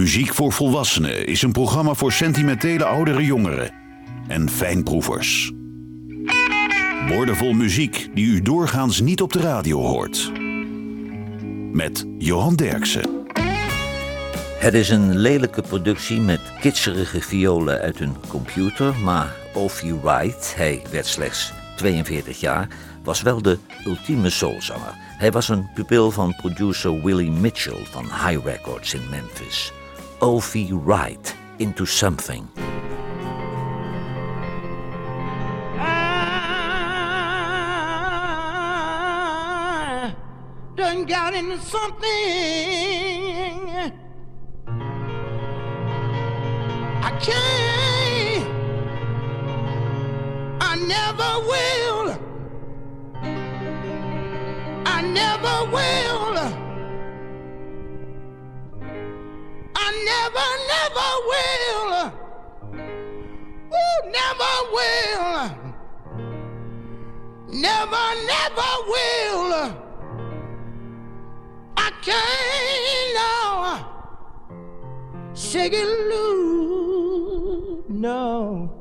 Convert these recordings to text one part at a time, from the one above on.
Muziek voor Volwassenen is een programma voor sentimentele oudere jongeren en fijnproevers. Wordenvol muziek die u doorgaans niet op de radio hoort. Met Johan Derksen. Het is een lelijke productie met kitserige violen uit een computer, maar Ophie Wright, hij werd slechts 42 jaar, was wel de ultieme soulzanger. Hij was een pupil van producer Willie Mitchell van High Records in Memphis. O.V. Wright into something. I done got into something. I can't. I never will. I never will. never, never will. Ooh, never will. Never, never will. I can't now shake it loose. No.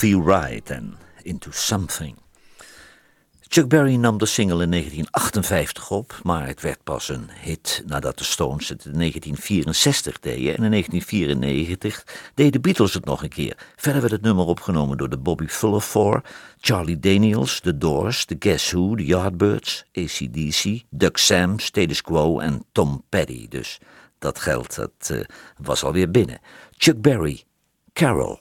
Sophie Wright en Into Something. Chuck Berry nam de single in 1958 op, maar het werd pas een hit nadat de Stones het in 1964 deden. En in 1994 deden de Beatles het nog een keer. Verder werd het nummer opgenomen door de Bobby Fuller Four, Charlie Daniels, The Doors, The Guess Who, The Yardbirds, ACDC, Doug Sam, Status Quo en Tom Petty. Dus dat geld dat, uh, was alweer binnen. Chuck Berry, Carol.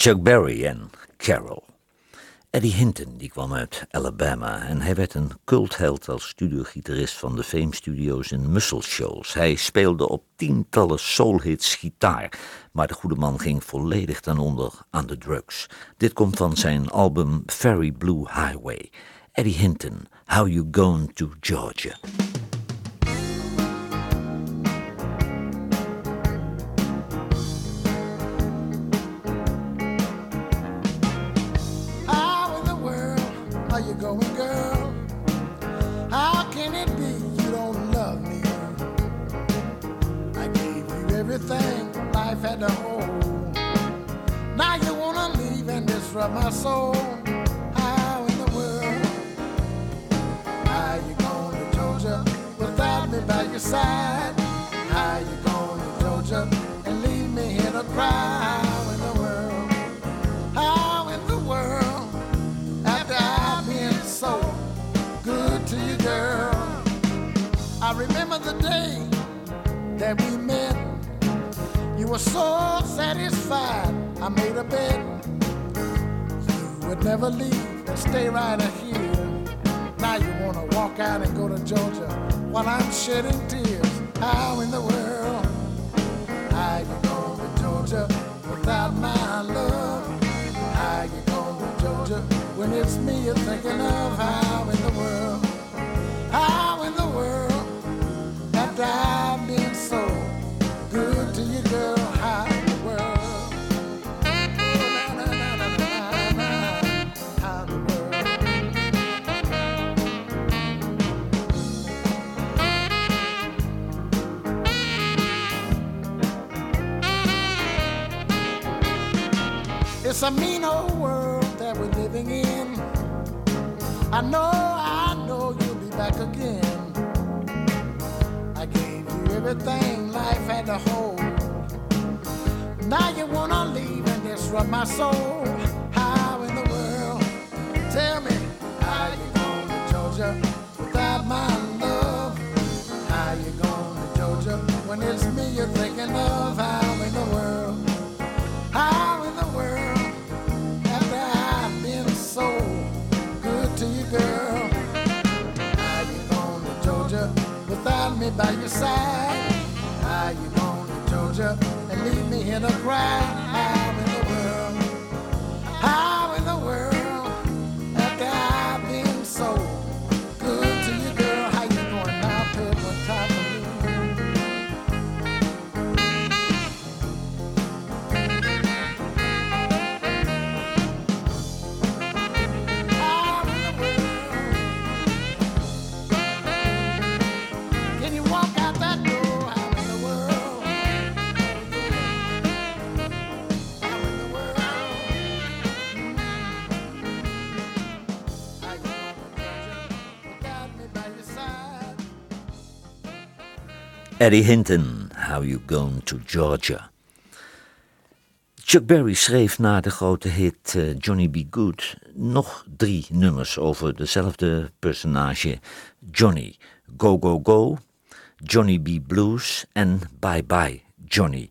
Chuck Berry en Carol. Eddie Hinton die kwam uit Alabama en hij werd een cultheld als studiogitarist van de Fame Studios in Muscle Shoals. Hij speelde op tientallen soulhits gitaar, maar de goede man ging volledig ten onder aan de drugs. Dit komt van zijn album Ferry Blue Highway. Eddie Hinton, How You Going to Georgia? Of my soul. How in the world? How you going to Georgia without me by your side? How you going to Georgia and leave me here to cry? How in the world? How in the world? After I've been so good to you, girl. I remember the day that we met. You were so satisfied. I made a bet you would never leave and stay right here. Now you wanna walk out and go to Georgia while I'm shedding tears. How in the world? How you going to Georgia without my love? How you going to Georgia when it's me you're thinking of? How in the world? How in the world? After I've It's a mean old world that we're living in. I know, I know you'll be back again. I gave you everything life had to hold. Now you wanna leave and disrupt my soul. Here to cry? Eddie Hinton, How You Going to Georgia. Chuck Berry schreef na de grote hit eh, Johnny Be Good nog drie nummers over dezelfde personage Johnny. Go Go Go, Johnny B. Blues en Bye Bye Johnny.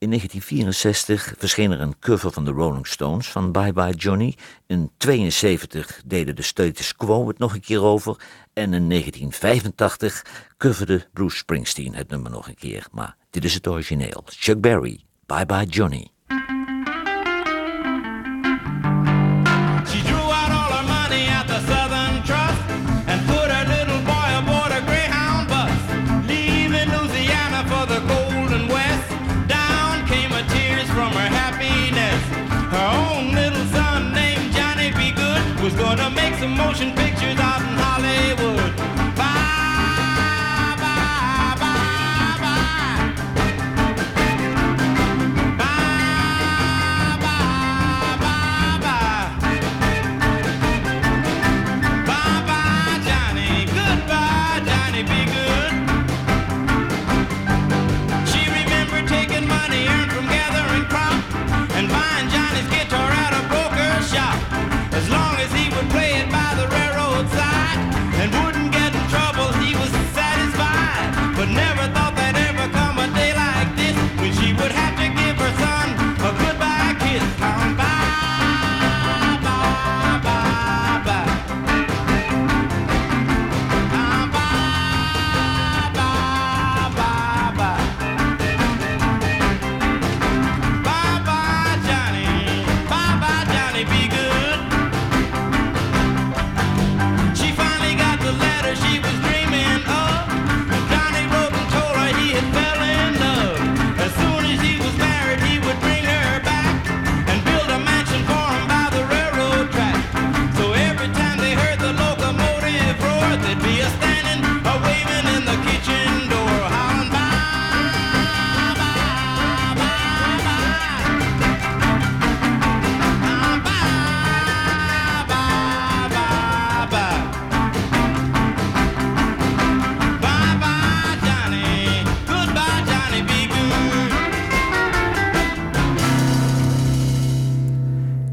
In 1964 verscheen er een cover van de Rolling Stones van Bye Bye Johnny. In 1972 deden de Status Quo het nog een keer over. En in 1985 coverde Bruce Springsteen het nummer nog een keer. Maar dit is het origineel. Chuck Berry, Bye Bye Johnny.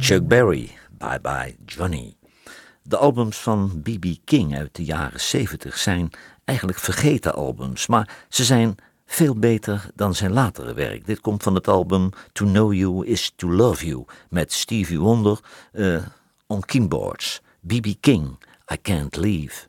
Chuck Berry, Bye Bye Johnny. De albums van B.B. King uit de jaren 70 zijn eigenlijk vergeten albums, maar ze zijn veel beter dan zijn latere werk. Dit komt van het album To Know You Is To Love You met Stevie Wonder eh, on keyboards. B.B. King, I Can't Leave.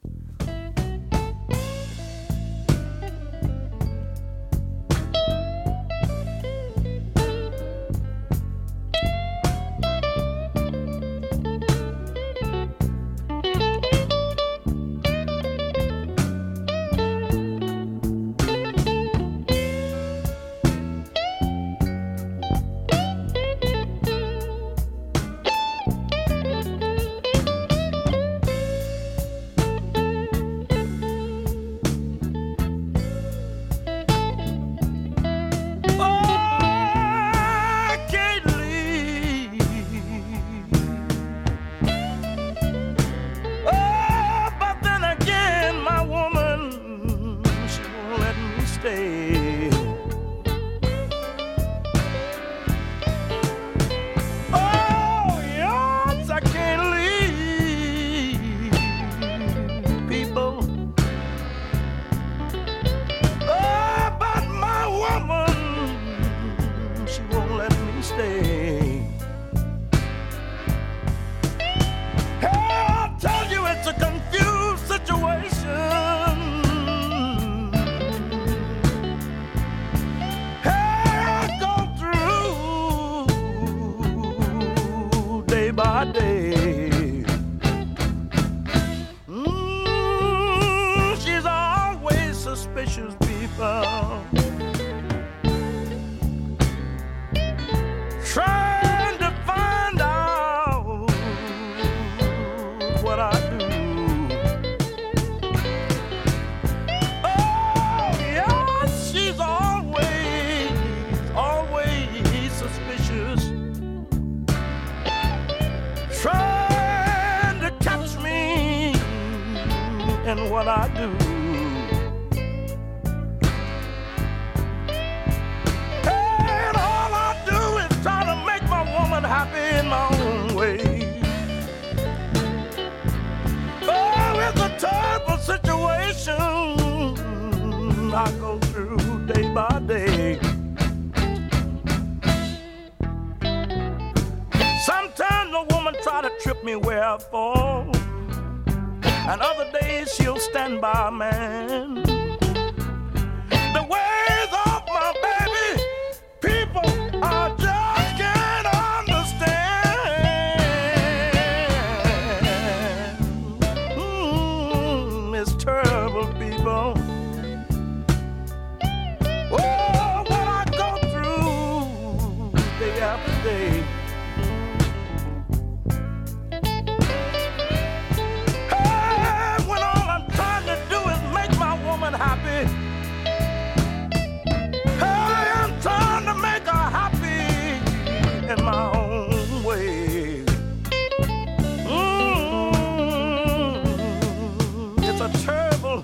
It's a terrible,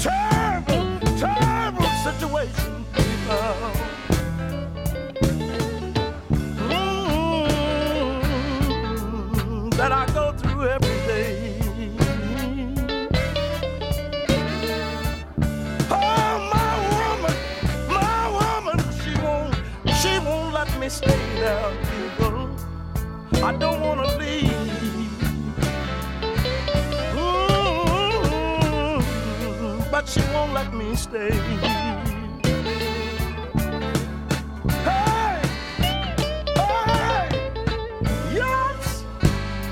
terrible, terrible situation, people. Mm, that I go through every day. Oh, my woman, my woman, she won't, she won't let me stay there, stay. Hey, hey, yes,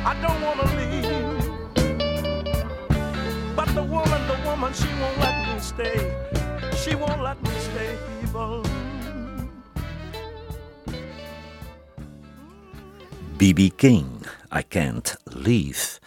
I don't wanna leave. But the woman, the woman, she won't let me stay. She won't let me stay, people. B.B. King, I Can't Leave.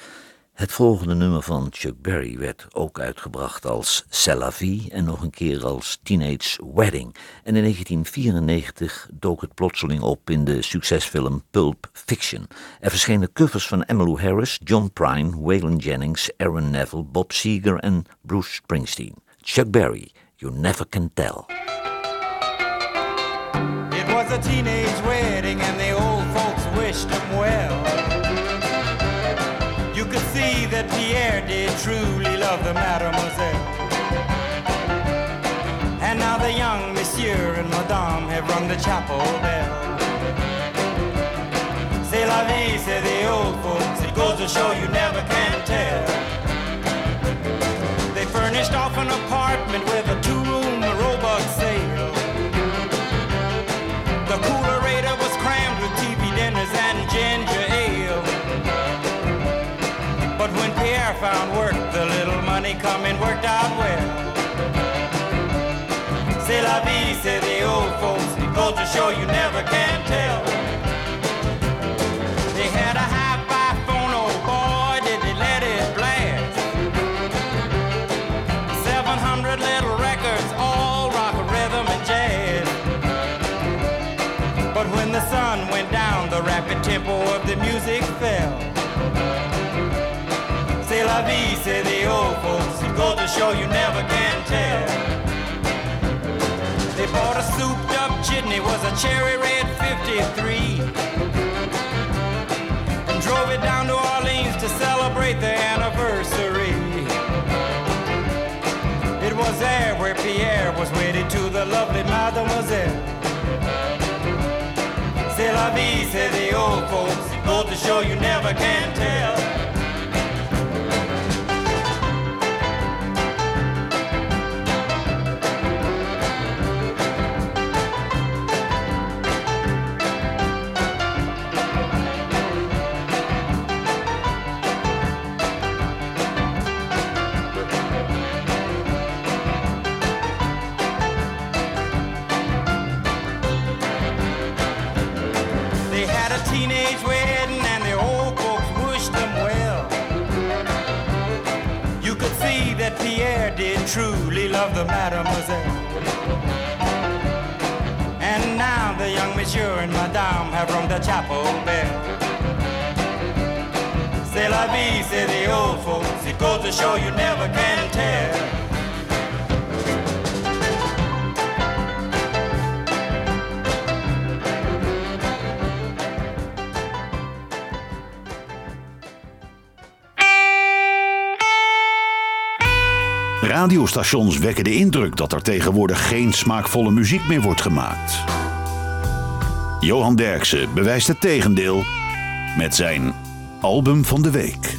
Het volgende nummer van Chuck Berry werd ook uitgebracht als C'est la vie en nog een keer als Teenage Wedding. En in 1994 dook het plotseling op in de succesfilm Pulp Fiction. Er verschenen covers van Emmylou Harris, John Prine, Waylon Jennings, Aaron Neville, Bob Seger en Bruce Springsteen. Chuck Berry, You Never Can Tell. It was a teenage truly love the mademoiselle. And now the young monsieur and madame have rung the chapel bell. C'est la vie, say the old folks. It goes to show you never can tell. They furnished off an apartment with a two-room coming worked out well. C'est la vie, say the old folks. Goes to show you never can tell. They had a hi-fi phone, oh boy, did they let it blast. 700 little records, all rock, rhythm, and jazz. But when the sun went down, the rapid tempo of the music fell. Vie, say the old folks. It goes to show you never can tell. They bought a souped up jitney, was a cherry red 53. And drove it down to Orleans to celebrate their anniversary. It was there where Pierre was wedded to the lovely mademoiselle. C'est la vie, say the old folks. It goes to show you never can tell. To show you never can tell. Radiostations wekken de indruk dat er tegenwoordig geen smaakvolle muziek meer wordt gemaakt. Johan Derksen bewijst het tegendeel met zijn album van de week.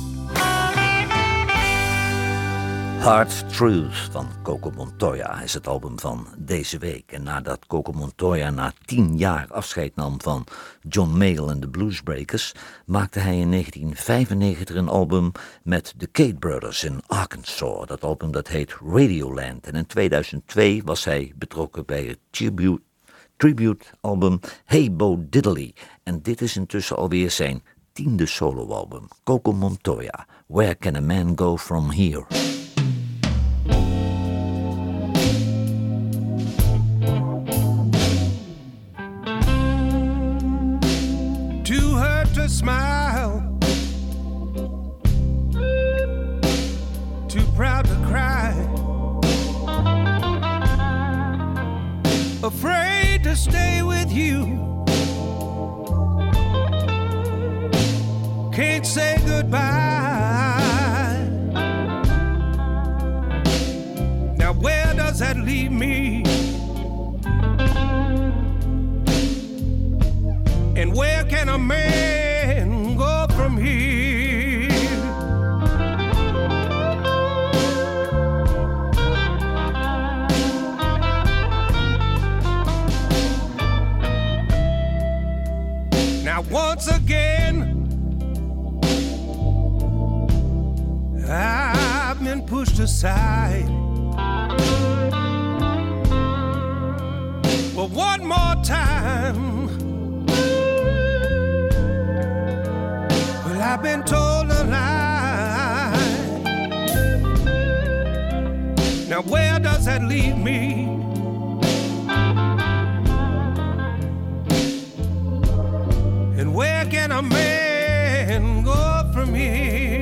Hard Truth van Coco Montoya is het album van deze week. En nadat Coco Montoya na tien jaar afscheid nam van John Mayall en de Bluesbreakers, maakte hij in 1995 een album met de Kate Brothers in Arkansas. Dat album dat heet Radioland. En in 2002 was hij betrokken bij het tribute, tribute album Hey Bo Diddley. En dit is intussen alweer zijn tiende soloalbum. Coco Montoya, Where Can a Man Go From Here? Smile, too proud to cry, afraid to stay with you. Can't say goodbye. Now, where does that leave me? And where can a man Once again, I've been pushed aside. Well, one more time. Well, I've been told a lie. Now, where does that leave me? A man go from here?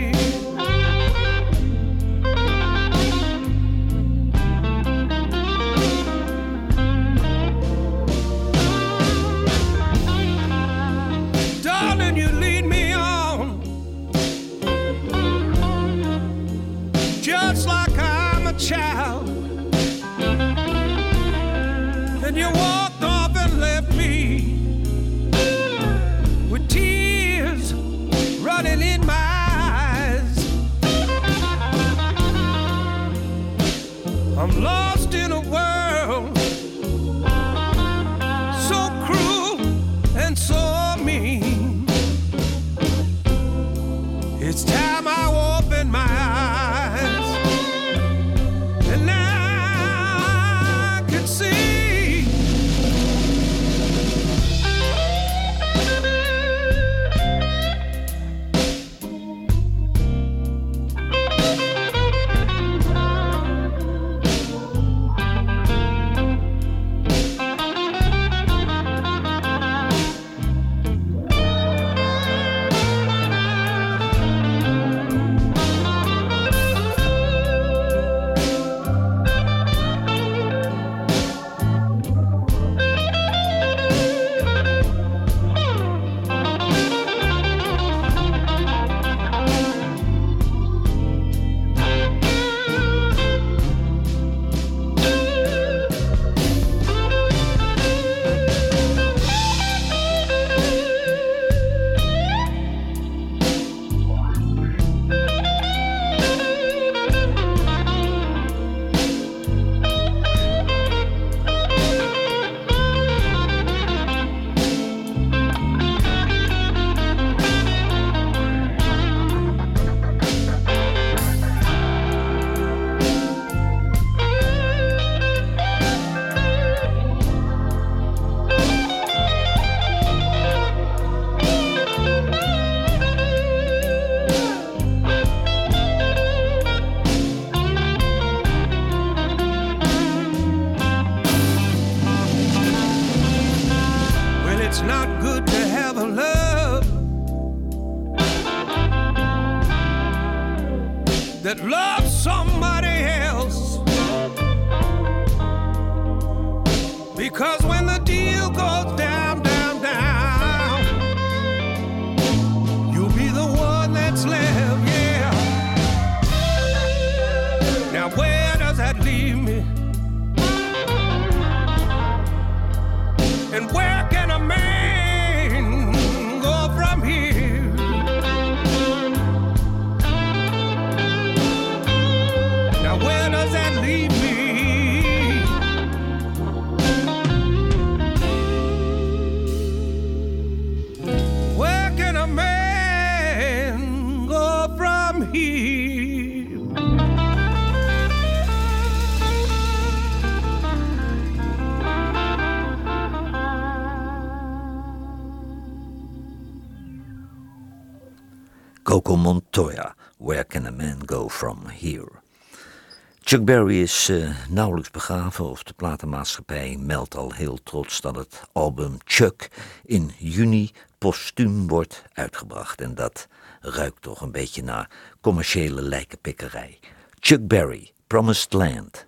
Chuck Berry is eh, nauwelijks begraven, of de platenmaatschappij meldt al heel trots dat het album Chuck in juni postuum wordt uitgebracht. En dat ruikt toch een beetje naar commerciële lijkenpikkerij. Chuck Berry, Promised Land.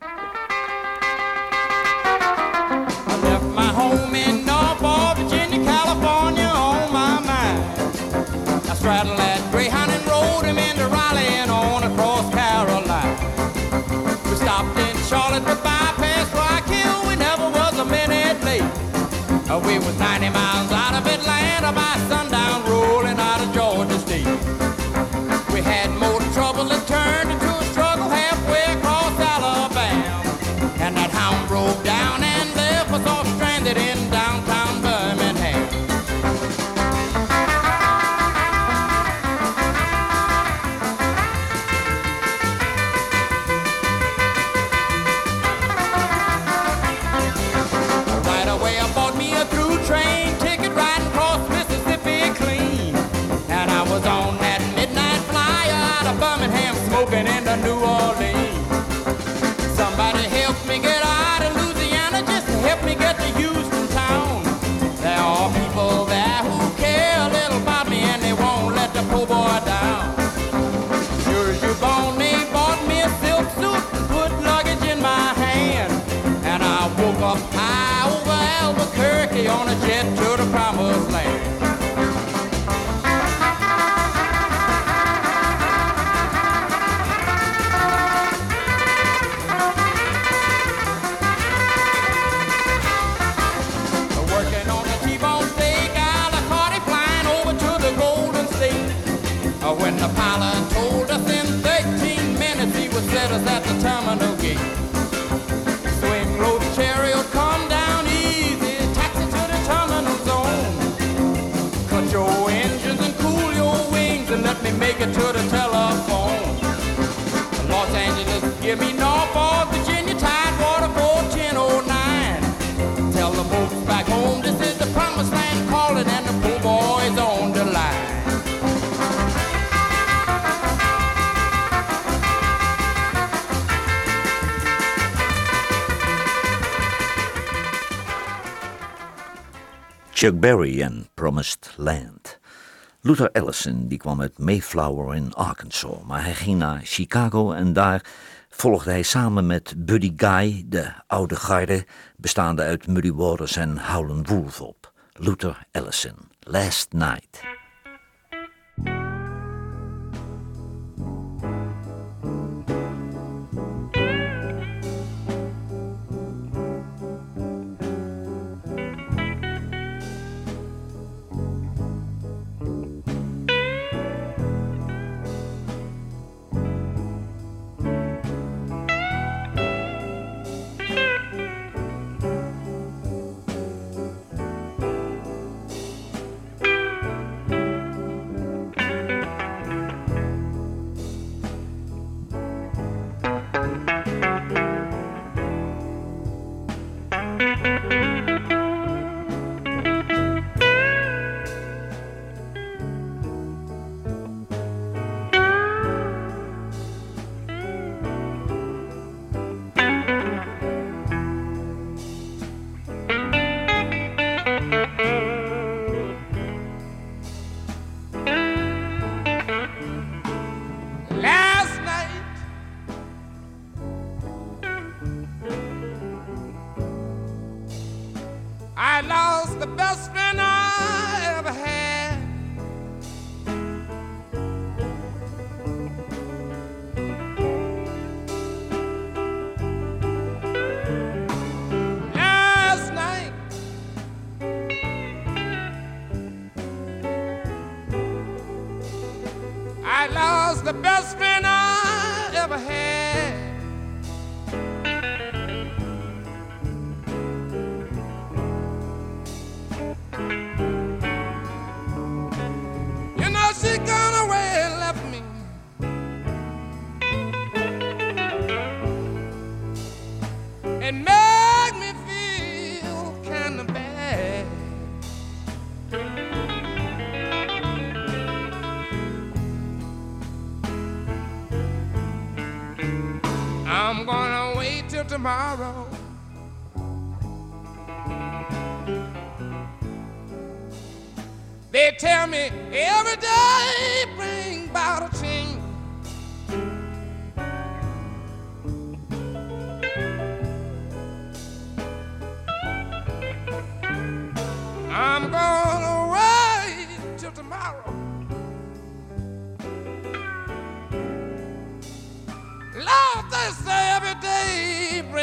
away with 90 miles Chuck Berry en Promised Land. Luther Allison die kwam uit Mayflower in Arkansas, maar hij ging naar Chicago en daar volgde hij samen met Buddy Guy de oude garde bestaande uit Muddy Waters en Howlin' Wolf op. Luther Allison, Last Night. tomorrow. They tell me every day bring about a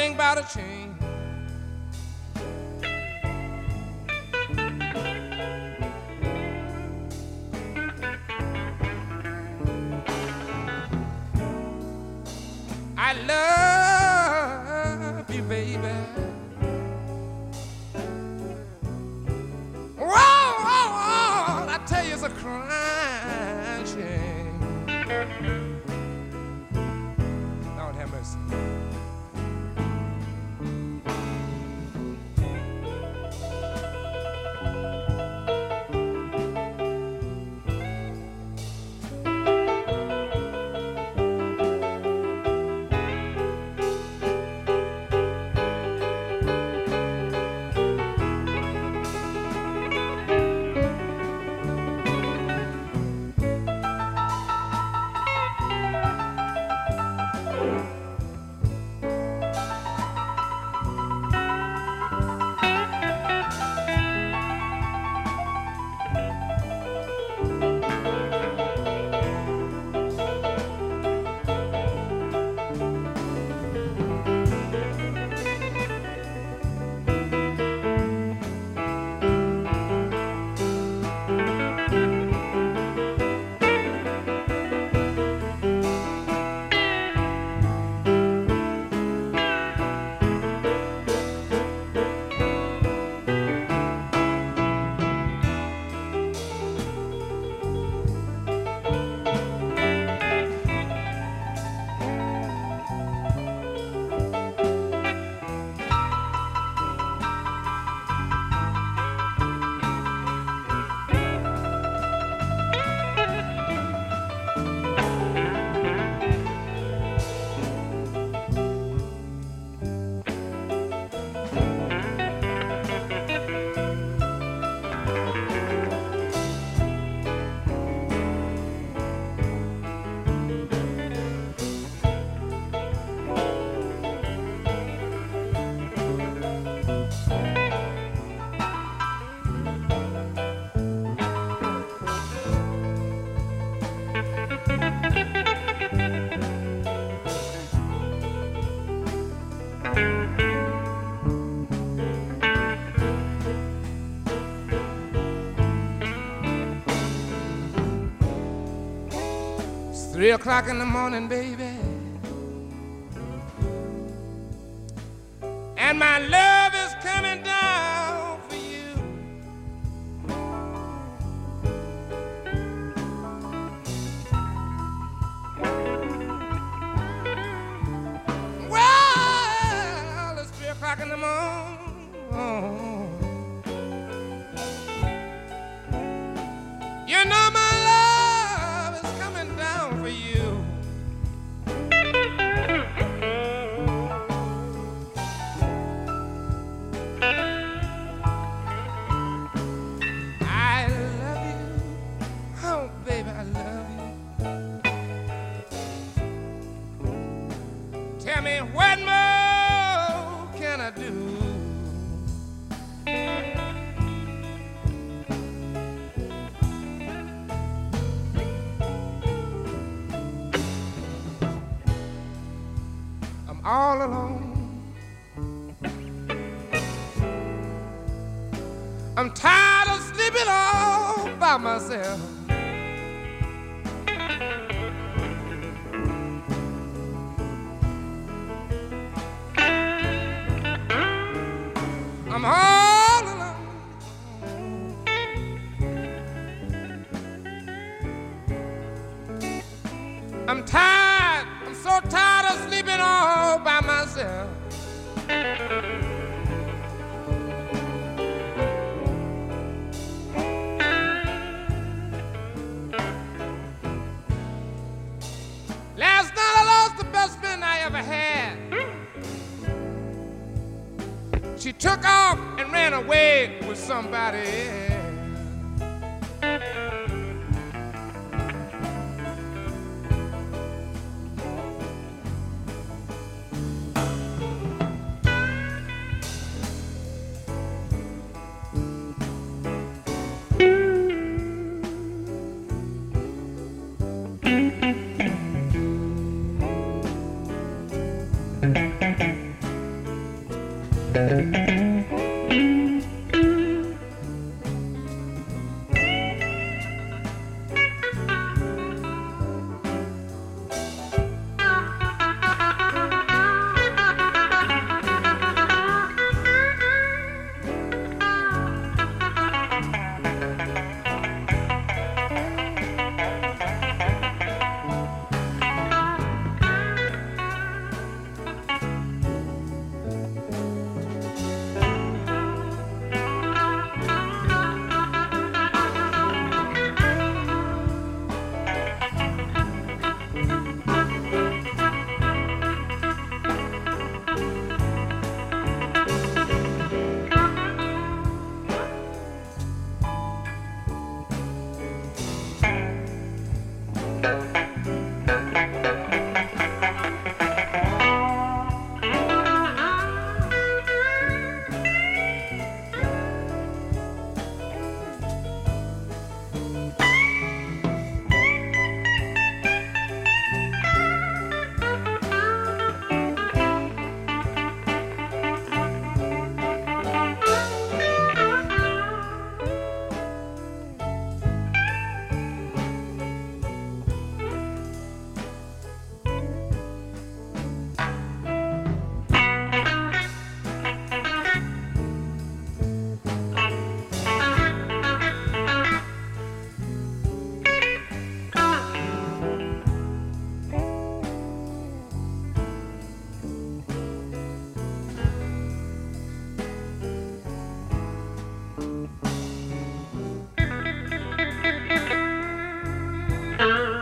hang by the chain. I love. three o'clock in the morning, baby. And my love. Myself. Last night I lost the best friend I ever had. She took off and ran away with somebody. Uh-huh.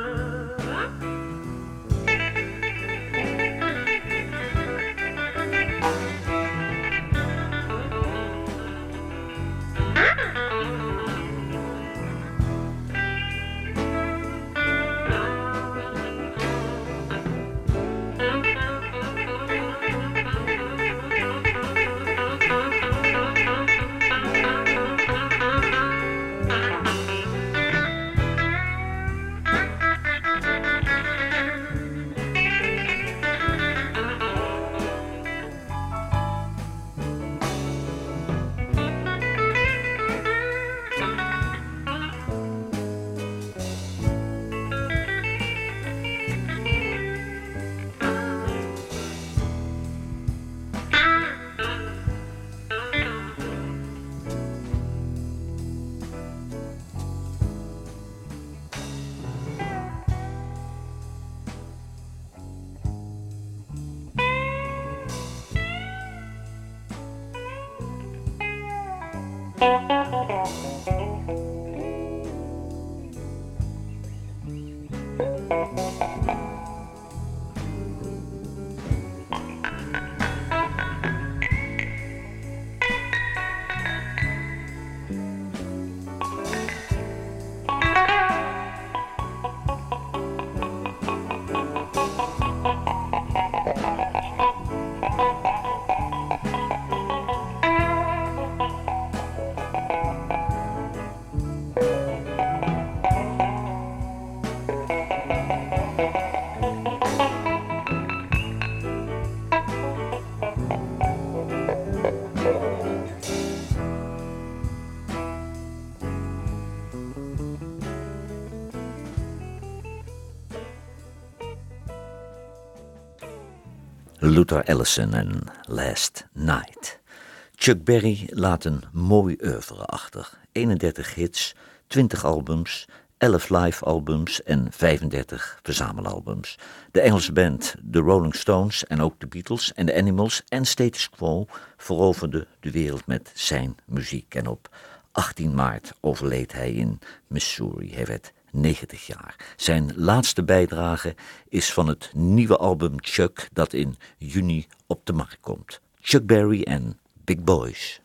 Luther Allison en Last Night. Chuck Berry laat een mooi oeuvre achter. 31 hits, 20 albums, 11 live albums en 35 verzamelalbums. De Engelse band The Rolling Stones en ook The Beatles en The Animals en Status Quo veroverden de wereld met zijn muziek. En op 18 maart overleed hij in Missouri. Hij werd 90 jaar. Zijn laatste bijdrage is van het nieuwe album Chuck dat in juni op de markt komt. Chuck Berry en Big Boys.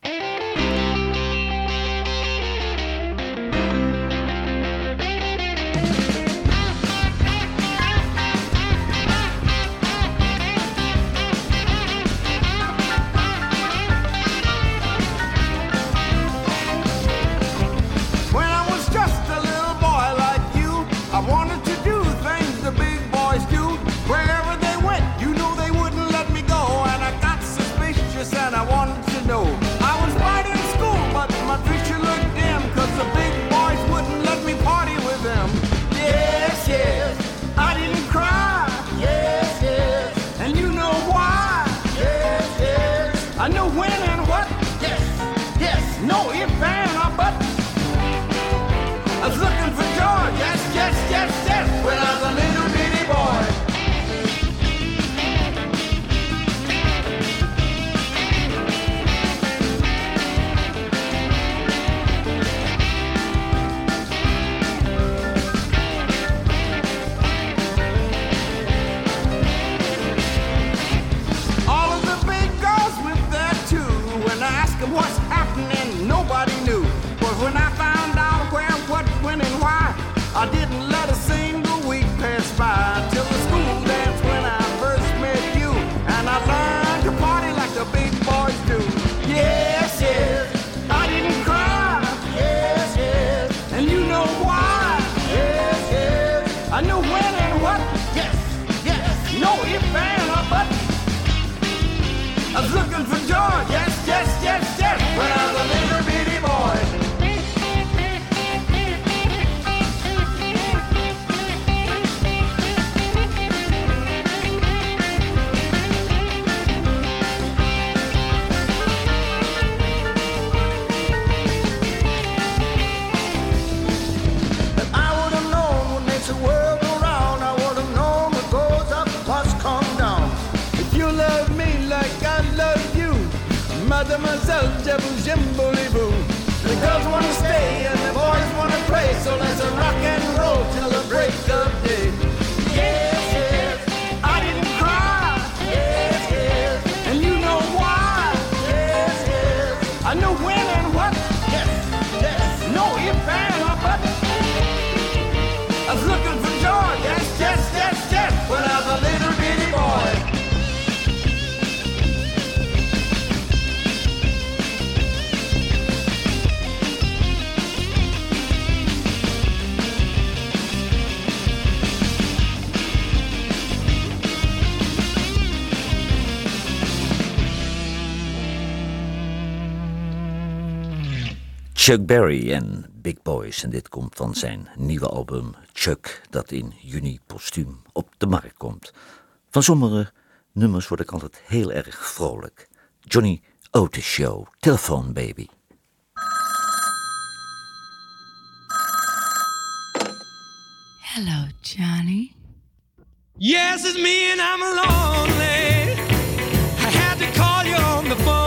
Chuck Berry en Big Boys. En dit komt van zijn nieuwe album Chuck, dat in juni postuum op de markt komt. Van sommige nummers word ik altijd heel erg vrolijk. Johnny Otis Show, Telephone Baby. Hello, Johnny. Yes, it's me and I'm lonely. I had to call you on the phone.